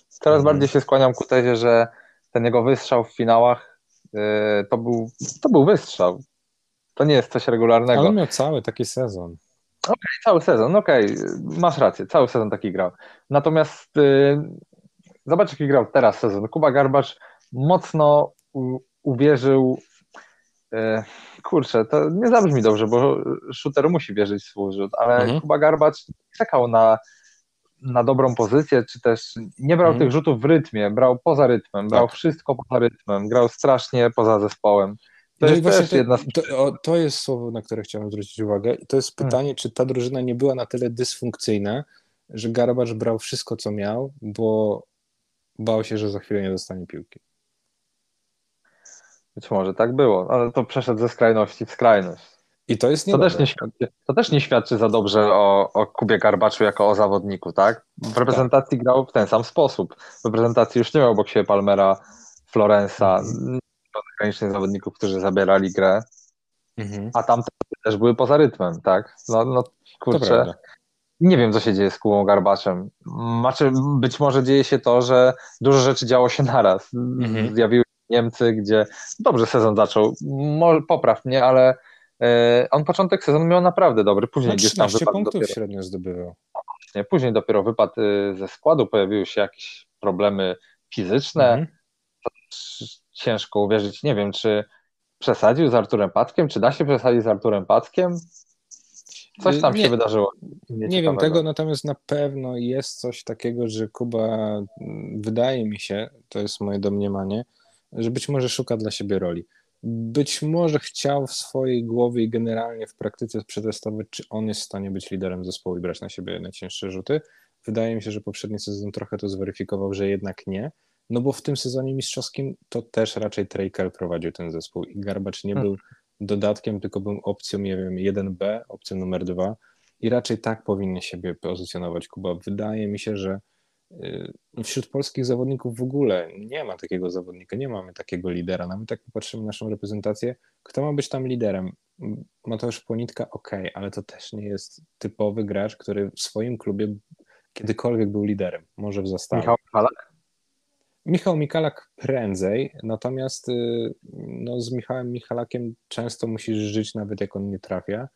Coraz mhm. bardziej się skłaniam ku tezie, że ten jego wystrzał w finałach to był, to był wystrzał. To nie jest coś regularnego. Ale miał cały taki sezon. Okej, okay, cały sezon, okej, okay. masz rację, cały sezon taki grał. Natomiast yy, zobacz, jaki grał teraz sezon. Kuba Garbacz mocno u, uwierzył, yy, kurczę, to nie zabrzmi dobrze, bo shooter musi wierzyć w swój rzut, ale mhm. Kuba Garbacz czekał na na dobrą pozycję, czy też nie brał mm. tych rzutów w rytmie, brał poza rytmem, brał tak. wszystko poza rytmem, grał strasznie poza zespołem. To no jest to, jedna to, to, jest słowo, na które chciałem zwrócić uwagę. To jest hmm. pytanie, hmm. czy ta drużyna nie była na tyle dysfunkcyjna, że Garbacz brał wszystko, co miał, bo bał się, że za chwilę nie dostanie piłki. Być może tak było, ale to przeszedł ze skrajności w skrajność. I to jest to też, nie świadczy, to też nie świadczy za dobrze o, o Kubie Garbaczu jako o zawodniku, tak? W reprezentacji tak. grał w ten sam sposób. W reprezentacji już nie miał obok siebie Palmera, Florensa, mhm. zagranicznych zawodników, którzy zabierali grę, mhm. a tam też były poza rytmem, tak? No, no kurczę, nie wiem, co się dzieje z Kubą Garbaczem. Znaczy, być może dzieje się to, że dużo rzeczy działo się naraz. Mhm. Zjawiły się Niemcy, gdzie dobrze sezon zaczął. Popraw mnie, ale on początek sezonu miał naprawdę dobry, później gdzieś tam wypadł punktów dopiero. średnio zdobywał. Później dopiero wypadł y, ze składu, pojawiły się jakieś problemy fizyczne. Mhm. Ciężko uwierzyć, nie wiem, czy przesadził z Arturem Packiem, czy da się przesadzić z Arturem Packiem? Coś tam nie, się wydarzyło. Nie, nie wiem tego, natomiast na pewno jest coś takiego, że Kuba, wydaje mi się, to jest moje domniemanie, że być może szuka dla siebie roli. Być może chciał w swojej głowie i generalnie w praktyce przetestować, czy on jest w stanie być liderem zespołu i brać na siebie najcięższe rzuty. Wydaje mi się, że poprzedni sezon trochę to zweryfikował, że jednak nie. No bo w tym sezonie mistrzowskim to też raczej Trejkel prowadził ten zespół i Garbacz nie był dodatkiem, tylko był opcją, nie wiem, 1B, opcją numer 2 i raczej tak powinien siebie pozycjonować Kuba. Wydaje mi się, że wśród polskich zawodników w ogóle nie ma takiego zawodnika, nie mamy takiego lidera. Nawet jak popatrzymy na naszą reprezentację, kto ma być tam liderem? Mateusz Płonitka, ok, ale to też nie jest typowy gracz, który w swoim klubie kiedykolwiek był liderem, może w zastawie. Michał Halak? Michał Mikalak prędzej, natomiast y, no, z Michałem Michalakiem często musisz żyć, nawet jak on nie trafia.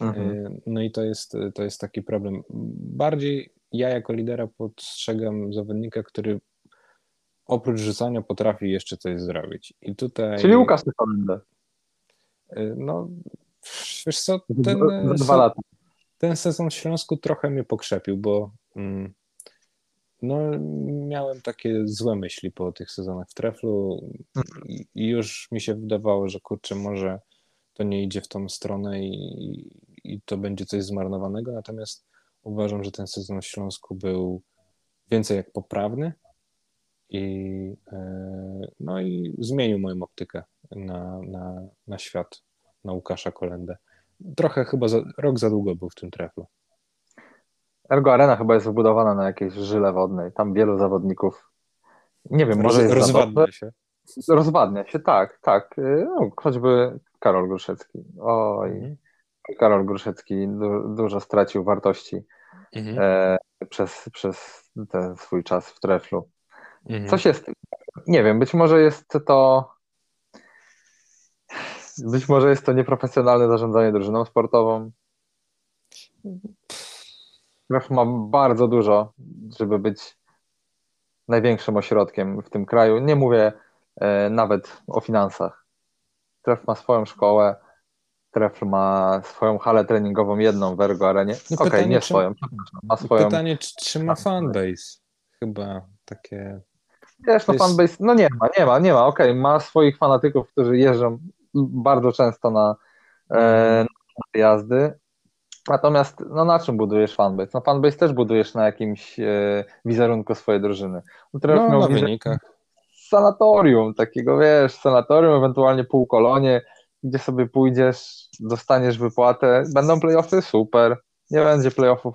Mhm. Y, no i to jest, to jest taki problem. Bardziej ja jako lidera postrzegam zawodnika, który oprócz rzucania potrafi jeszcze coś zrobić. I tutaj... Czyli Łukasz Tyfalenda. Y, no, wiesz co, ten, dwa lata. ten sezon w Śląsku trochę mnie pokrzepił, bo mm, no, miałem takie złe myśli po tych sezonach w Treflu i, i już mi się wydawało, że kurczę, może to nie idzie w tą stronę i, i to będzie coś zmarnowanego, natomiast uważam, że ten sezon w Śląsku był więcej jak poprawny i, e, no i zmienił moją optykę na, na, na świat, na Łukasza Kolendę. Trochę chyba za, rok za długo był w tym treflu. Ergo Arena chyba jest wybudowana na jakiejś żyle wodnej. Tam wielu zawodników. Nie wiem, może jest rozwadnia się. Rozwadnia się, tak, tak. Y, no, choćby Karol Gruszecki. Oj, mhm. Karol Gruszecki du dużo stracił wartości mhm. e, przez, przez ten swój czas w treflu. Mhm. Coś jest, nie wiem, być może jest to być może jest to nieprofesjonalne zarządzanie drużyną sportową. Tref ma bardzo dużo, żeby być największym ośrodkiem w tym kraju. Nie mówię e, nawet o finansach. Tref ma swoją szkołę, Tref ma swoją halę treningową, jedną w Ergo Arenie. No Okej, okay, nie czy, swoją, ma swoją. Pytanie, czy, czy ma fanbase? Chyba takie... Wiesz, no jest... fanbase, no nie ma, nie ma, nie ma. Okej, okay, ma swoich fanatyków, którzy jeżdżą bardzo często na, e, na jazdy, Natomiast no na czym budujesz fanbase? No fanbase też budujesz na jakimś e, wizerunku swojej drużyny. No, no na wynikach. Sanatorium, takiego wiesz, sanatorium, ewentualnie półkolonie, gdzie sobie pójdziesz, dostaniesz wypłatę, będą playoffy, super, nie będzie playoffów,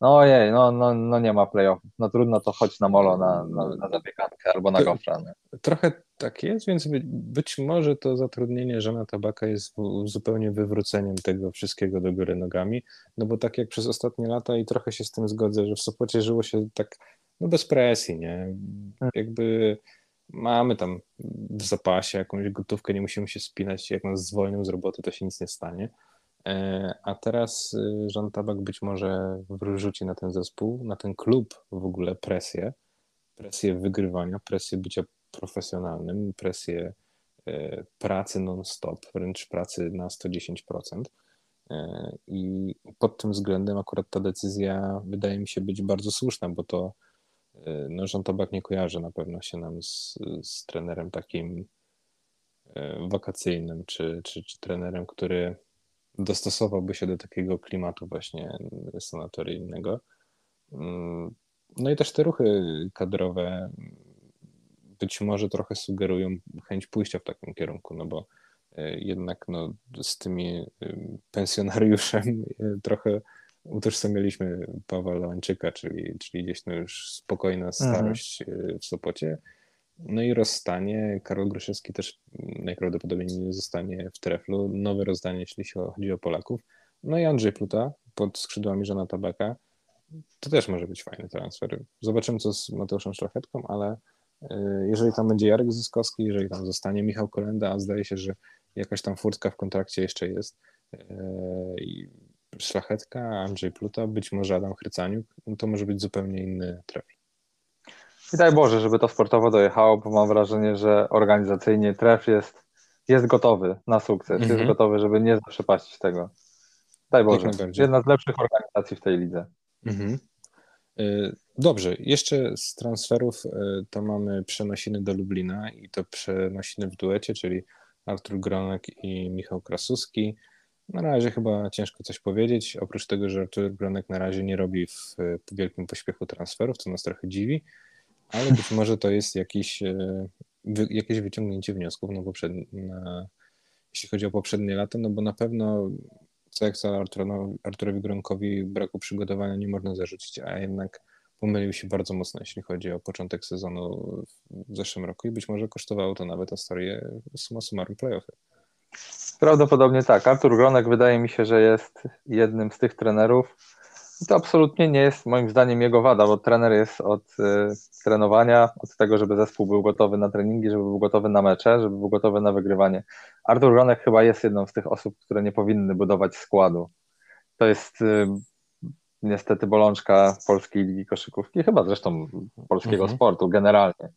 no ojej, no, no, no nie ma playoffów, no trudno to chodź na molo, na, na, na zapiekankę albo na gofra. Trochę tak jest, więc być może to zatrudnienie żona tabaka jest zupełnie wywróceniem tego wszystkiego do góry nogami, no bo tak jak przez ostatnie lata i trochę się z tym zgodzę, że w Sopocie żyło się tak no bez presji, nie? Hmm. Jakby mamy tam w zapasie jakąś gotówkę, nie musimy się spinać, jak nas zwolnią z roboty, to się nic nie stanie. E, a teraz y, Tabak być może wrzuci na ten zespół, na ten klub w ogóle presję, presję wygrywania, presję bycia profesjonalnym, presję e, pracy non-stop, wręcz pracy na 110%. E, I pod tym względem akurat ta decyzja wydaje mi się być bardzo słuszna, bo to no, Jean nie kojarzy na pewno się nam z, z trenerem takim wakacyjnym, czy, czy, czy trenerem, który dostosowałby się do takiego klimatu właśnie sanatoryjnego. Mm, no i też te ruchy kadrowe być może trochę sugerują chęć pójścia w takim kierunku, no bo e, jednak no, z tymi pensjonariuszem e, trochę utożsamialiśmy Pawła Lełańczyka, czyli, czyli gdzieś no już spokojna mhm. starość mhm. w Sopocie. No i rozstanie. Karol Gruszewski też najprawdopodobniej nie zostanie w treflu. Nowe rozdanie, jeśli chodzi o Polaków. No i Andrzej Pluta pod skrzydłami Żona Tabaka. To też może być fajny transfer. Zobaczymy, co z Mateuszem Szlachetką, ale y, jeżeli tam będzie Jarek Zyskowski, jeżeli tam zostanie Michał Kolenda, a zdaje się, że jakaś tam furtka w kontrakcie jeszcze jest, y, i Szlachetka, Andrzej Pluta, być może Adam Chrycaniuk, no to może być zupełnie inny trefl. I daj Boże, żeby to sportowo dojechało, bo mam wrażenie, że organizacyjnie tref jest, jest gotowy na sukces, jest mhm. gotowy, żeby nie zaprzepaścić tego. Daj Boże. Jedna z lepszych organizacji w tej lidze. Mhm. Y, dobrze, jeszcze z transferów y, to mamy przenosiny do Lublina i to przenosiny w duecie, czyli Artur Gronek i Michał Krasuski. Na razie chyba ciężko coś powiedzieć, oprócz tego, że Artur Gronek na razie nie robi w wielkim pośpiechu transferów, co nas trochę dziwi, ale być może to jest jakiś, y, jakieś wyciągnięcie wniosków, no bo przed, na, jeśli chodzi o poprzednie lata, no bo na pewno co jak za Arturowi Gronkowi braku przygotowania nie można zarzucić, a jednak pomylił się bardzo mocno, jeśli chodzi o początek sezonu w zeszłym roku i być może kosztowało to nawet historię summa summarum playoffy. Prawdopodobnie tak. Artur Gronek wydaje mi się, że jest jednym z tych trenerów, i to absolutnie nie jest moim zdaniem jego wada, bo trener jest od y, trenowania, od tego, żeby zespół był gotowy na treningi, żeby był gotowy na mecze, żeby był gotowy na wygrywanie. Artur Gronek chyba jest jedną z tych osób, które nie powinny budować składu. To jest y, niestety bolączka polskiej ligi koszykówki, chyba zresztą polskiego mhm. sportu generalnie.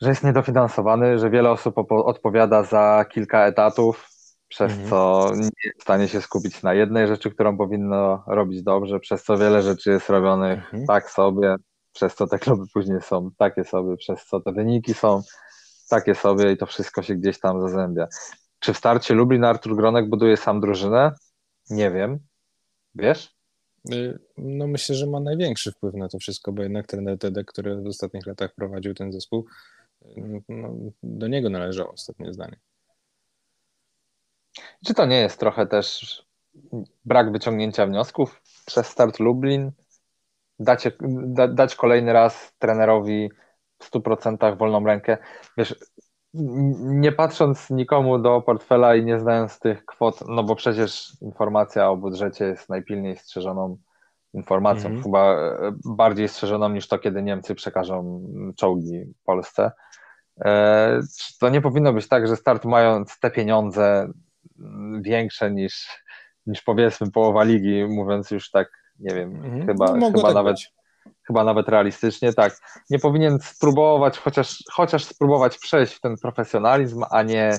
Że jest niedofinansowany, że wiele osób odpowiada za kilka etatów, przez mhm. co nie jest w stanie się skupić na jednej rzeczy, którą powinno robić dobrze, przez co wiele rzeczy jest robionych mhm. tak sobie, przez co te kluby później są takie sobie, przez co te wyniki są takie sobie i to wszystko się gdzieś tam zazębia. Czy w starcie Lublin Artur Gronek buduje sam drużynę? Nie wiem. Wiesz? Y, no myślę, że ma największy wpływ na to wszystko, bo jednak trener Tedek, który w ostatnich latach prowadził ten zespół, no, do niego należało ostatnie zdanie. Czy to nie jest trochę też brak wyciągnięcia wniosków przez start Lublin? Dacie, da, dać kolejny raz trenerowi w 100% wolną rękę. Wiesz, nie patrząc nikomu do portfela i nie znając tych kwot, no bo przecież informacja o budżecie jest najpilniej strzeżoną informacją, mm -hmm. chyba e, bardziej strzeżoną niż to, kiedy Niemcy przekażą czołgi Polsce. E, to nie powinno być tak, że start mając te pieniądze większe niż, niż powiedzmy połowa ligi, mówiąc już tak, nie wiem, mhm. chyba, no, chyba tak nawet. Chyba nawet realistycznie, tak. Nie powinien spróbować, chociaż, chociaż spróbować przejść w ten profesjonalizm, a nie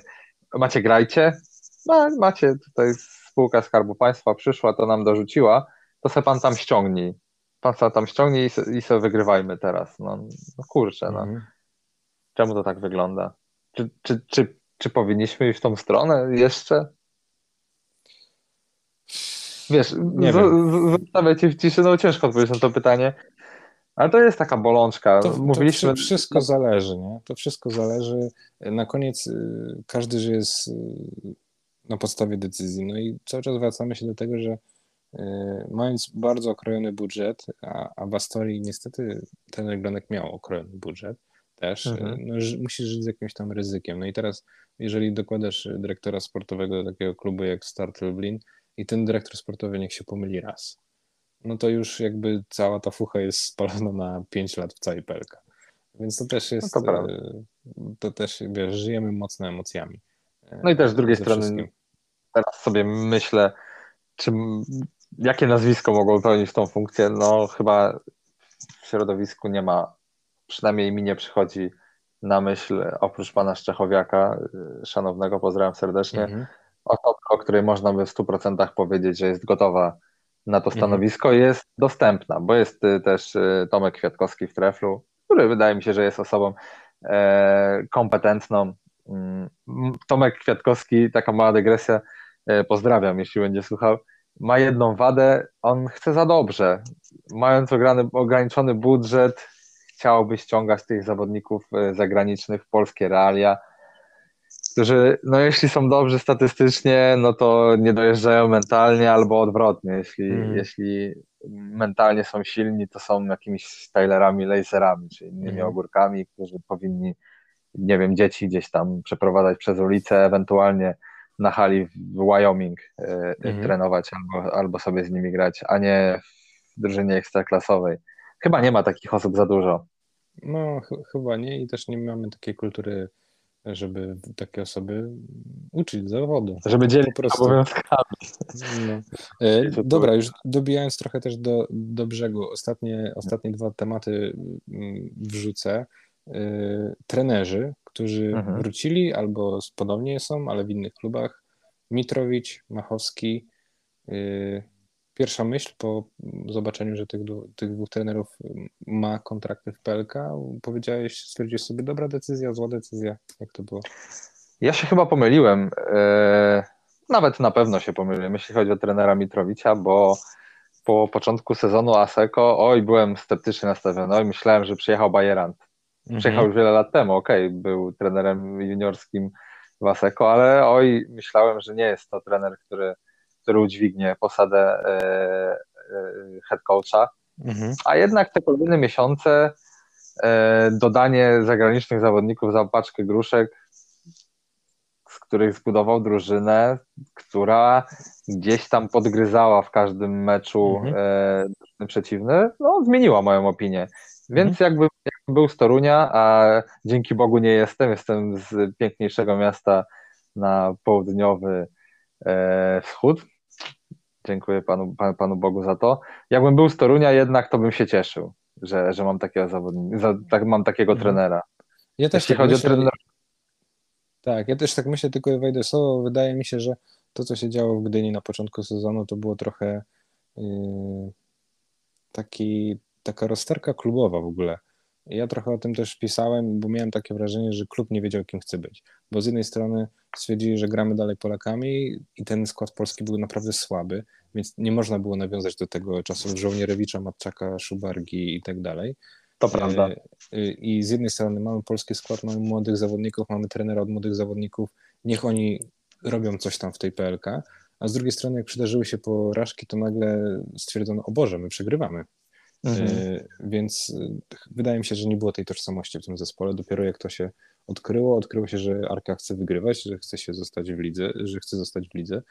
macie grajcie, no, macie tutaj spółka Skarbu Państwa przyszła, to nam dorzuciła, to se pan tam ściągnij. Pan se tam ściągnij i se, i se wygrywajmy teraz. No, no kurczę, no. Mhm. Czemu to tak wygląda? Czy, czy, czy czy powinniśmy iść w tą stronę jeszcze? Wiesz, zostawię ci w ciszy, no ciężko odpowiedzieć na to pytanie, ale to jest taka bolączka. To, Mówiliśmy... to wszystko zależy, nie? To wszystko zależy. Na koniec y, każdy żyje z, y, na podstawie decyzji. No i cały czas wracamy się do tego, że y, mając bardzo okrojony budżet, a, a w Astorii niestety ten Gronek miał okrojony budżet też, mhm. no, musisz żyć z jakimś tam ryzykiem. No i teraz jeżeli dokładasz dyrektora sportowego do takiego klubu jak Start Lublin i ten dyrektor sportowy niech się pomyli raz, no to już jakby cała ta fucha jest spalona na 5 lat w całej pelka. Więc to też jest, no to, e, to, też, wiesz, żyjemy mocno emocjami. E, no i też z drugiej strony wszystkim. teraz sobie myślę, czym, jakie nazwisko mogło pełnić tą funkcję, no chyba w środowisku nie ma, przynajmniej mi nie przychodzi na myśl, oprócz pana Szczechowiaka, y, szanownego, pozdrawiam serdecznie, -hmm. osobę, o której można by w 100% powiedzieć, że jest gotowa na to mhm. stanowisko, -hmm. jest dostępna, bo jest y, też y, Tomek Kwiatkowski w Treflu, który wydaje mi się, że jest osobą e, kompetentną. Mm, Tomek Kwiatkowski, taka mała dygresja, e, pozdrawiam, jeśli będzie słuchał, ma jedną wadę, on chce za dobrze. Mając ograniczony budżet, chciałoby ściągać tych zawodników e, zagranicznych w polskie realia, którzy, no jeśli są dobrzy statystycznie, no to nie dojeżdżają mentalnie albo odwrotnie. Jeśli, mm. jeśli mentalnie są silni, to są jakimiś stylerami, laserami, czyli innymi mm. ogórkami, którzy powinni, nie wiem, dzieci gdzieś tam przeprowadzać przez ulicę, ewentualnie na hali w Wyoming mm. trenować albo, albo sobie z nimi grać, a nie w drużynie ekstraklasowej. Chyba nie ma takich osób za dużo. No, ch chyba nie i też nie mamy takiej kultury, żeby takie osoby uczyć zawodu. Żeby dzielić obowiązkami. No. E, dobra, już dobijając trochę też do, do brzegu, ostatnie, ostatnie dwa tematy mm, wrzucę. E, trenerzy, którzy mhm. wrócili albo ponownie są, ale w innych klubach. Mitrowicz, Machowski, pierwsza myśl po zobaczeniu, że tych, tych dwóch trenerów ma kontrakty w PLK, powiedziałeś, stwierdziłeś sobie, dobra decyzja, zła decyzja, jak to było? Ja się chyba pomyliłem. E, nawet na pewno się pomyliłem, jeśli chodzi o trenera Mitrowicza, bo po początku sezonu Aseko, oj, byłem sceptycznie nastawiony, oj, myślałem, że przyjechał Bajerant. Mhm. Przyjechał już wiele lat temu, okej, okay, był trenerem juniorskim w Aseko, ale oj, myślałem, że nie jest to trener, który który udźwignie posadę e, e, head coacha. Mhm. A jednak te kolejne miesiące e, dodanie zagranicznych zawodników za paczkę gruszek, z których zbudował drużynę, która gdzieś tam podgryzała w każdym meczu mhm. przeciwny, no zmieniła moją opinię. Więc mhm. jakby, jakby był z Torunia, a dzięki Bogu nie jestem, jestem z piękniejszego miasta na południowy wschód, Dziękuję panu, panu, panu Bogu za to. Jakbym był z Torunia jednak, to bym się cieszył, że, że mam takiego zawodnika, tak, mam takiego mhm. trenera. Ja też Jeśli tak chodzi myślę, o trenera... Tak, ja też tak myślę, tylko wejdę słowo. Wydaje mi się, że to, co się działo w Gdyni na początku sezonu, to było trochę yy, taki, taka rozterka klubowa w ogóle. Ja trochę o tym też pisałem, bo miałem takie wrażenie, że klub nie wiedział, kim chce być. Bo z jednej strony stwierdzili, że gramy dalej Polakami i ten skład polski był naprawdę słaby, więc nie można było nawiązać do tego czasów Żołnierewicza, Matczaka, Szubargi i tak dalej. To prawda. E, e, I z jednej strony mamy polski skład, mamy młodych zawodników, mamy trenera od młodych zawodników, niech oni robią coś tam w tej PLK, a z drugiej strony jak przydarzyły się porażki, to nagle stwierdzono, o Boże, my przegrywamy. Mhm. E, więc wydaje mi się, że nie było tej tożsamości w tym zespole. Dopiero jak to się odkryło, odkryło się, że Arka chce wygrywać, że chce się zostać w lidze, że chce zostać w lidze,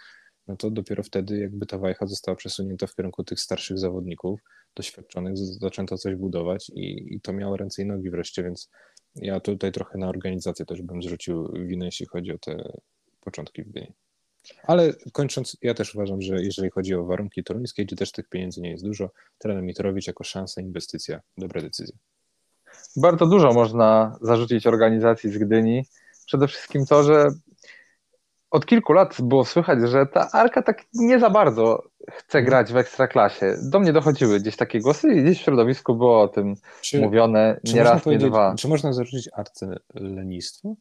no to dopiero wtedy jakby ta wajcha została przesunięta w kierunku tych starszych zawodników, doświadczonych, zaczęto coś budować i, i to miało ręce i nogi wreszcie, więc ja tutaj trochę na organizację też bym zwrócił winę, jeśli chodzi o te początki w Gdyni. Ale kończąc, ja też uważam, że jeżeli chodzi o warunki toruńskie, gdzie też tych pieniędzy nie jest dużo, trener Mitrowicz jako szansa, inwestycja, dobra decyzja. Bardzo dużo można zarzucić organizacji z Gdyni. Przede wszystkim to, że od kilku lat było słychać, że ta Arka tak nie za bardzo chce grać w ekstraklasie. Do mnie dochodziły gdzieś takie głosy i gdzieś w środowisku było o tym czy, mówione nie raz, nie dwa. Czy można zarzucić Arce lenistwo?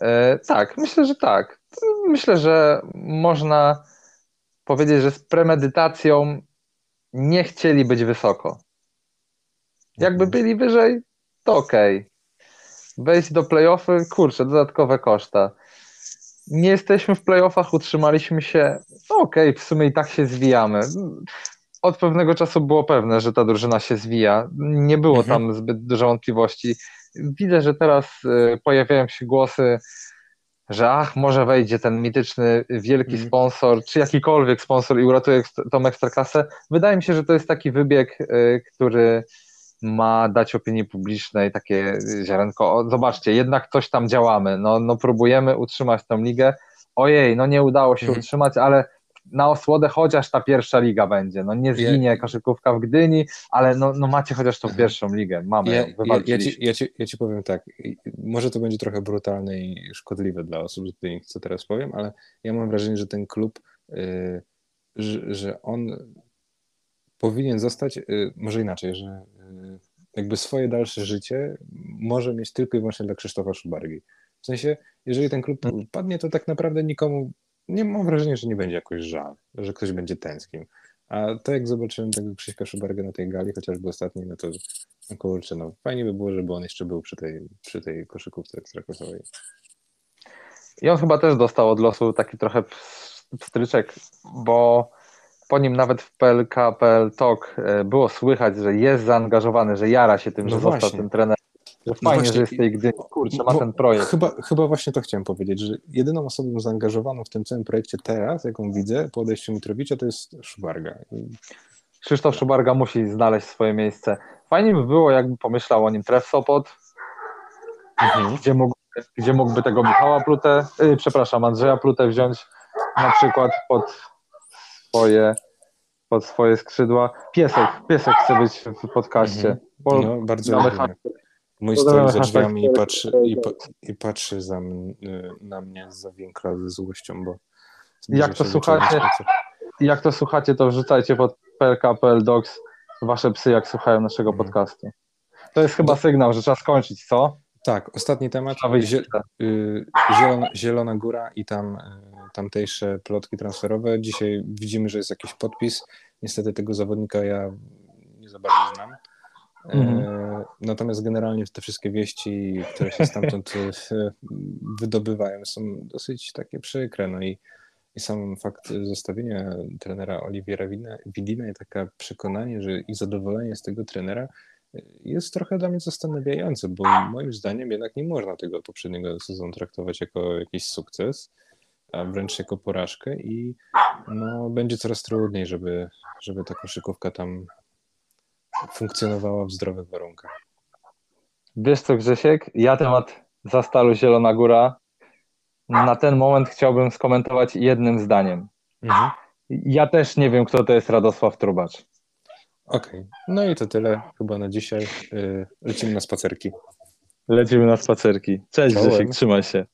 E, tak, myślę, że tak. Myślę, że można powiedzieć, że z premedytacją nie chcieli być wysoko. Jakby mhm. byli wyżej, to okej. Okay. Wejść do playoffy, kurczę, dodatkowe koszta nie jesteśmy w playoffach, utrzymaliśmy się, no okej, okay, w sumie i tak się zwijamy. Od pewnego czasu było pewne, że ta drużyna się zwija. Nie było mhm. tam zbyt dużo wątpliwości. Widzę, że teraz y, pojawiają się głosy, że ach, może wejdzie ten mityczny wielki mhm. sponsor, czy jakikolwiek sponsor i uratuje tą ekstraklasę. Wydaje mi się, że to jest taki wybieg, y, który ma dać opinii publicznej takie ziarenko, o, zobaczcie, jednak coś tam działamy, no, no próbujemy utrzymać tę ligę, ojej, no nie udało się mhm. utrzymać, ale na osłodę chociaż ta pierwsza liga będzie, no nie zginie koszykówka w Gdyni, ale no, no macie chociaż tą pierwszą ligę, mamy ja, ja, ja, ci, ja, ci, ja ci powiem tak, może to będzie trochę brutalne i szkodliwe dla osób z Gdyni, co teraz powiem, ale ja mam wrażenie, że ten klub, yy, że, że on powinien zostać, yy, może inaczej, że jakby swoje dalsze życie może mieć tylko i wyłącznie dla Krzysztofa Szubargi. W sensie, jeżeli ten klub mm. padnie, to tak naprawdę nikomu, nie mam wrażenia, że nie będzie jakoś żal, że ktoś będzie tęsknił. A to jak zobaczyłem tego Krzyśka Szubarga na tej gali, chociażby ostatniej, no to no kurczę, no fajnie by było, żeby on jeszcze był przy tej, przy tej koszykówce ekstraklasowej. I on chyba też dostał od losu taki trochę pstryczek, bo po nim nawet w PLK, PL Talk e, było słychać, że jest zaangażowany, że jara się tym, no że właśnie. został tym trenerem. Że no fajnie, właśnie. że jest tej Gdyni, kurczę, ma ten projekt. Chyba, chyba właśnie to chciałem powiedzieć, że jedyną osobą zaangażowaną w tym całym projekcie teraz, jaką widzę po odejściu Mitrowicza, to jest Szubarga. Krzysztof Szubarga musi znaleźć swoje miejsce. Fajnie by było, jakby pomyślał o nim Tref Sopot, mhm. gdzie, mógł, gdzie mógłby tego Michała Plutę, yy, przepraszam, Andrzeja Plutę wziąć na przykład pod swoje, pod swoje skrzydła. Piesek, piesek chce być w podcaście. no, bardzo. Mój stoi za drzwiami i patrzy, i, i patrzy za, na mnie za winkla ze złością, bo jak to słuchacie, jak to słuchacie, to wrzucajcie pod PLK.pl Docs wasze psy, jak słuchają naszego mhm. podcastu. To jest chyba sygnał, że trzeba skończyć, co? Tak, ostatni temat. Y, Zielona, Zielona Góra i tam y, tamtejsze plotki transferowe. Dzisiaj widzimy, że jest jakiś podpis. Niestety tego zawodnika ja nie za bardzo znam. Mhm. E, natomiast generalnie te wszystkie wieści, które się stamtąd e, wydobywają, są dosyć takie przykre. No i, i sam fakt zostawienia trenera Oliwiera Widina i takie przekonanie, że i zadowolenie z tego trenera e, jest trochę dla mnie zastanawiające, bo moim zdaniem jednak nie można tego poprzedniego sezonu traktować jako jakiś sukces, a wręcz jako porażkę i no, będzie coraz trudniej, żeby, żeby ta koszykówka tam funkcjonowała w zdrowych warunkach. Wiesz co, Grzesiek? Ja temat Zastalu Zielona Góra na ten moment chciałbym skomentować jednym zdaniem. Mhm. Ja też nie wiem, kto to jest Radosław Trubacz. Okej, okay. no i to tyle chyba na dzisiaj. Y, lecimy na spacerki. Lecimy na spacerki. Cześć Czołem. Grzesiek, trzymaj się.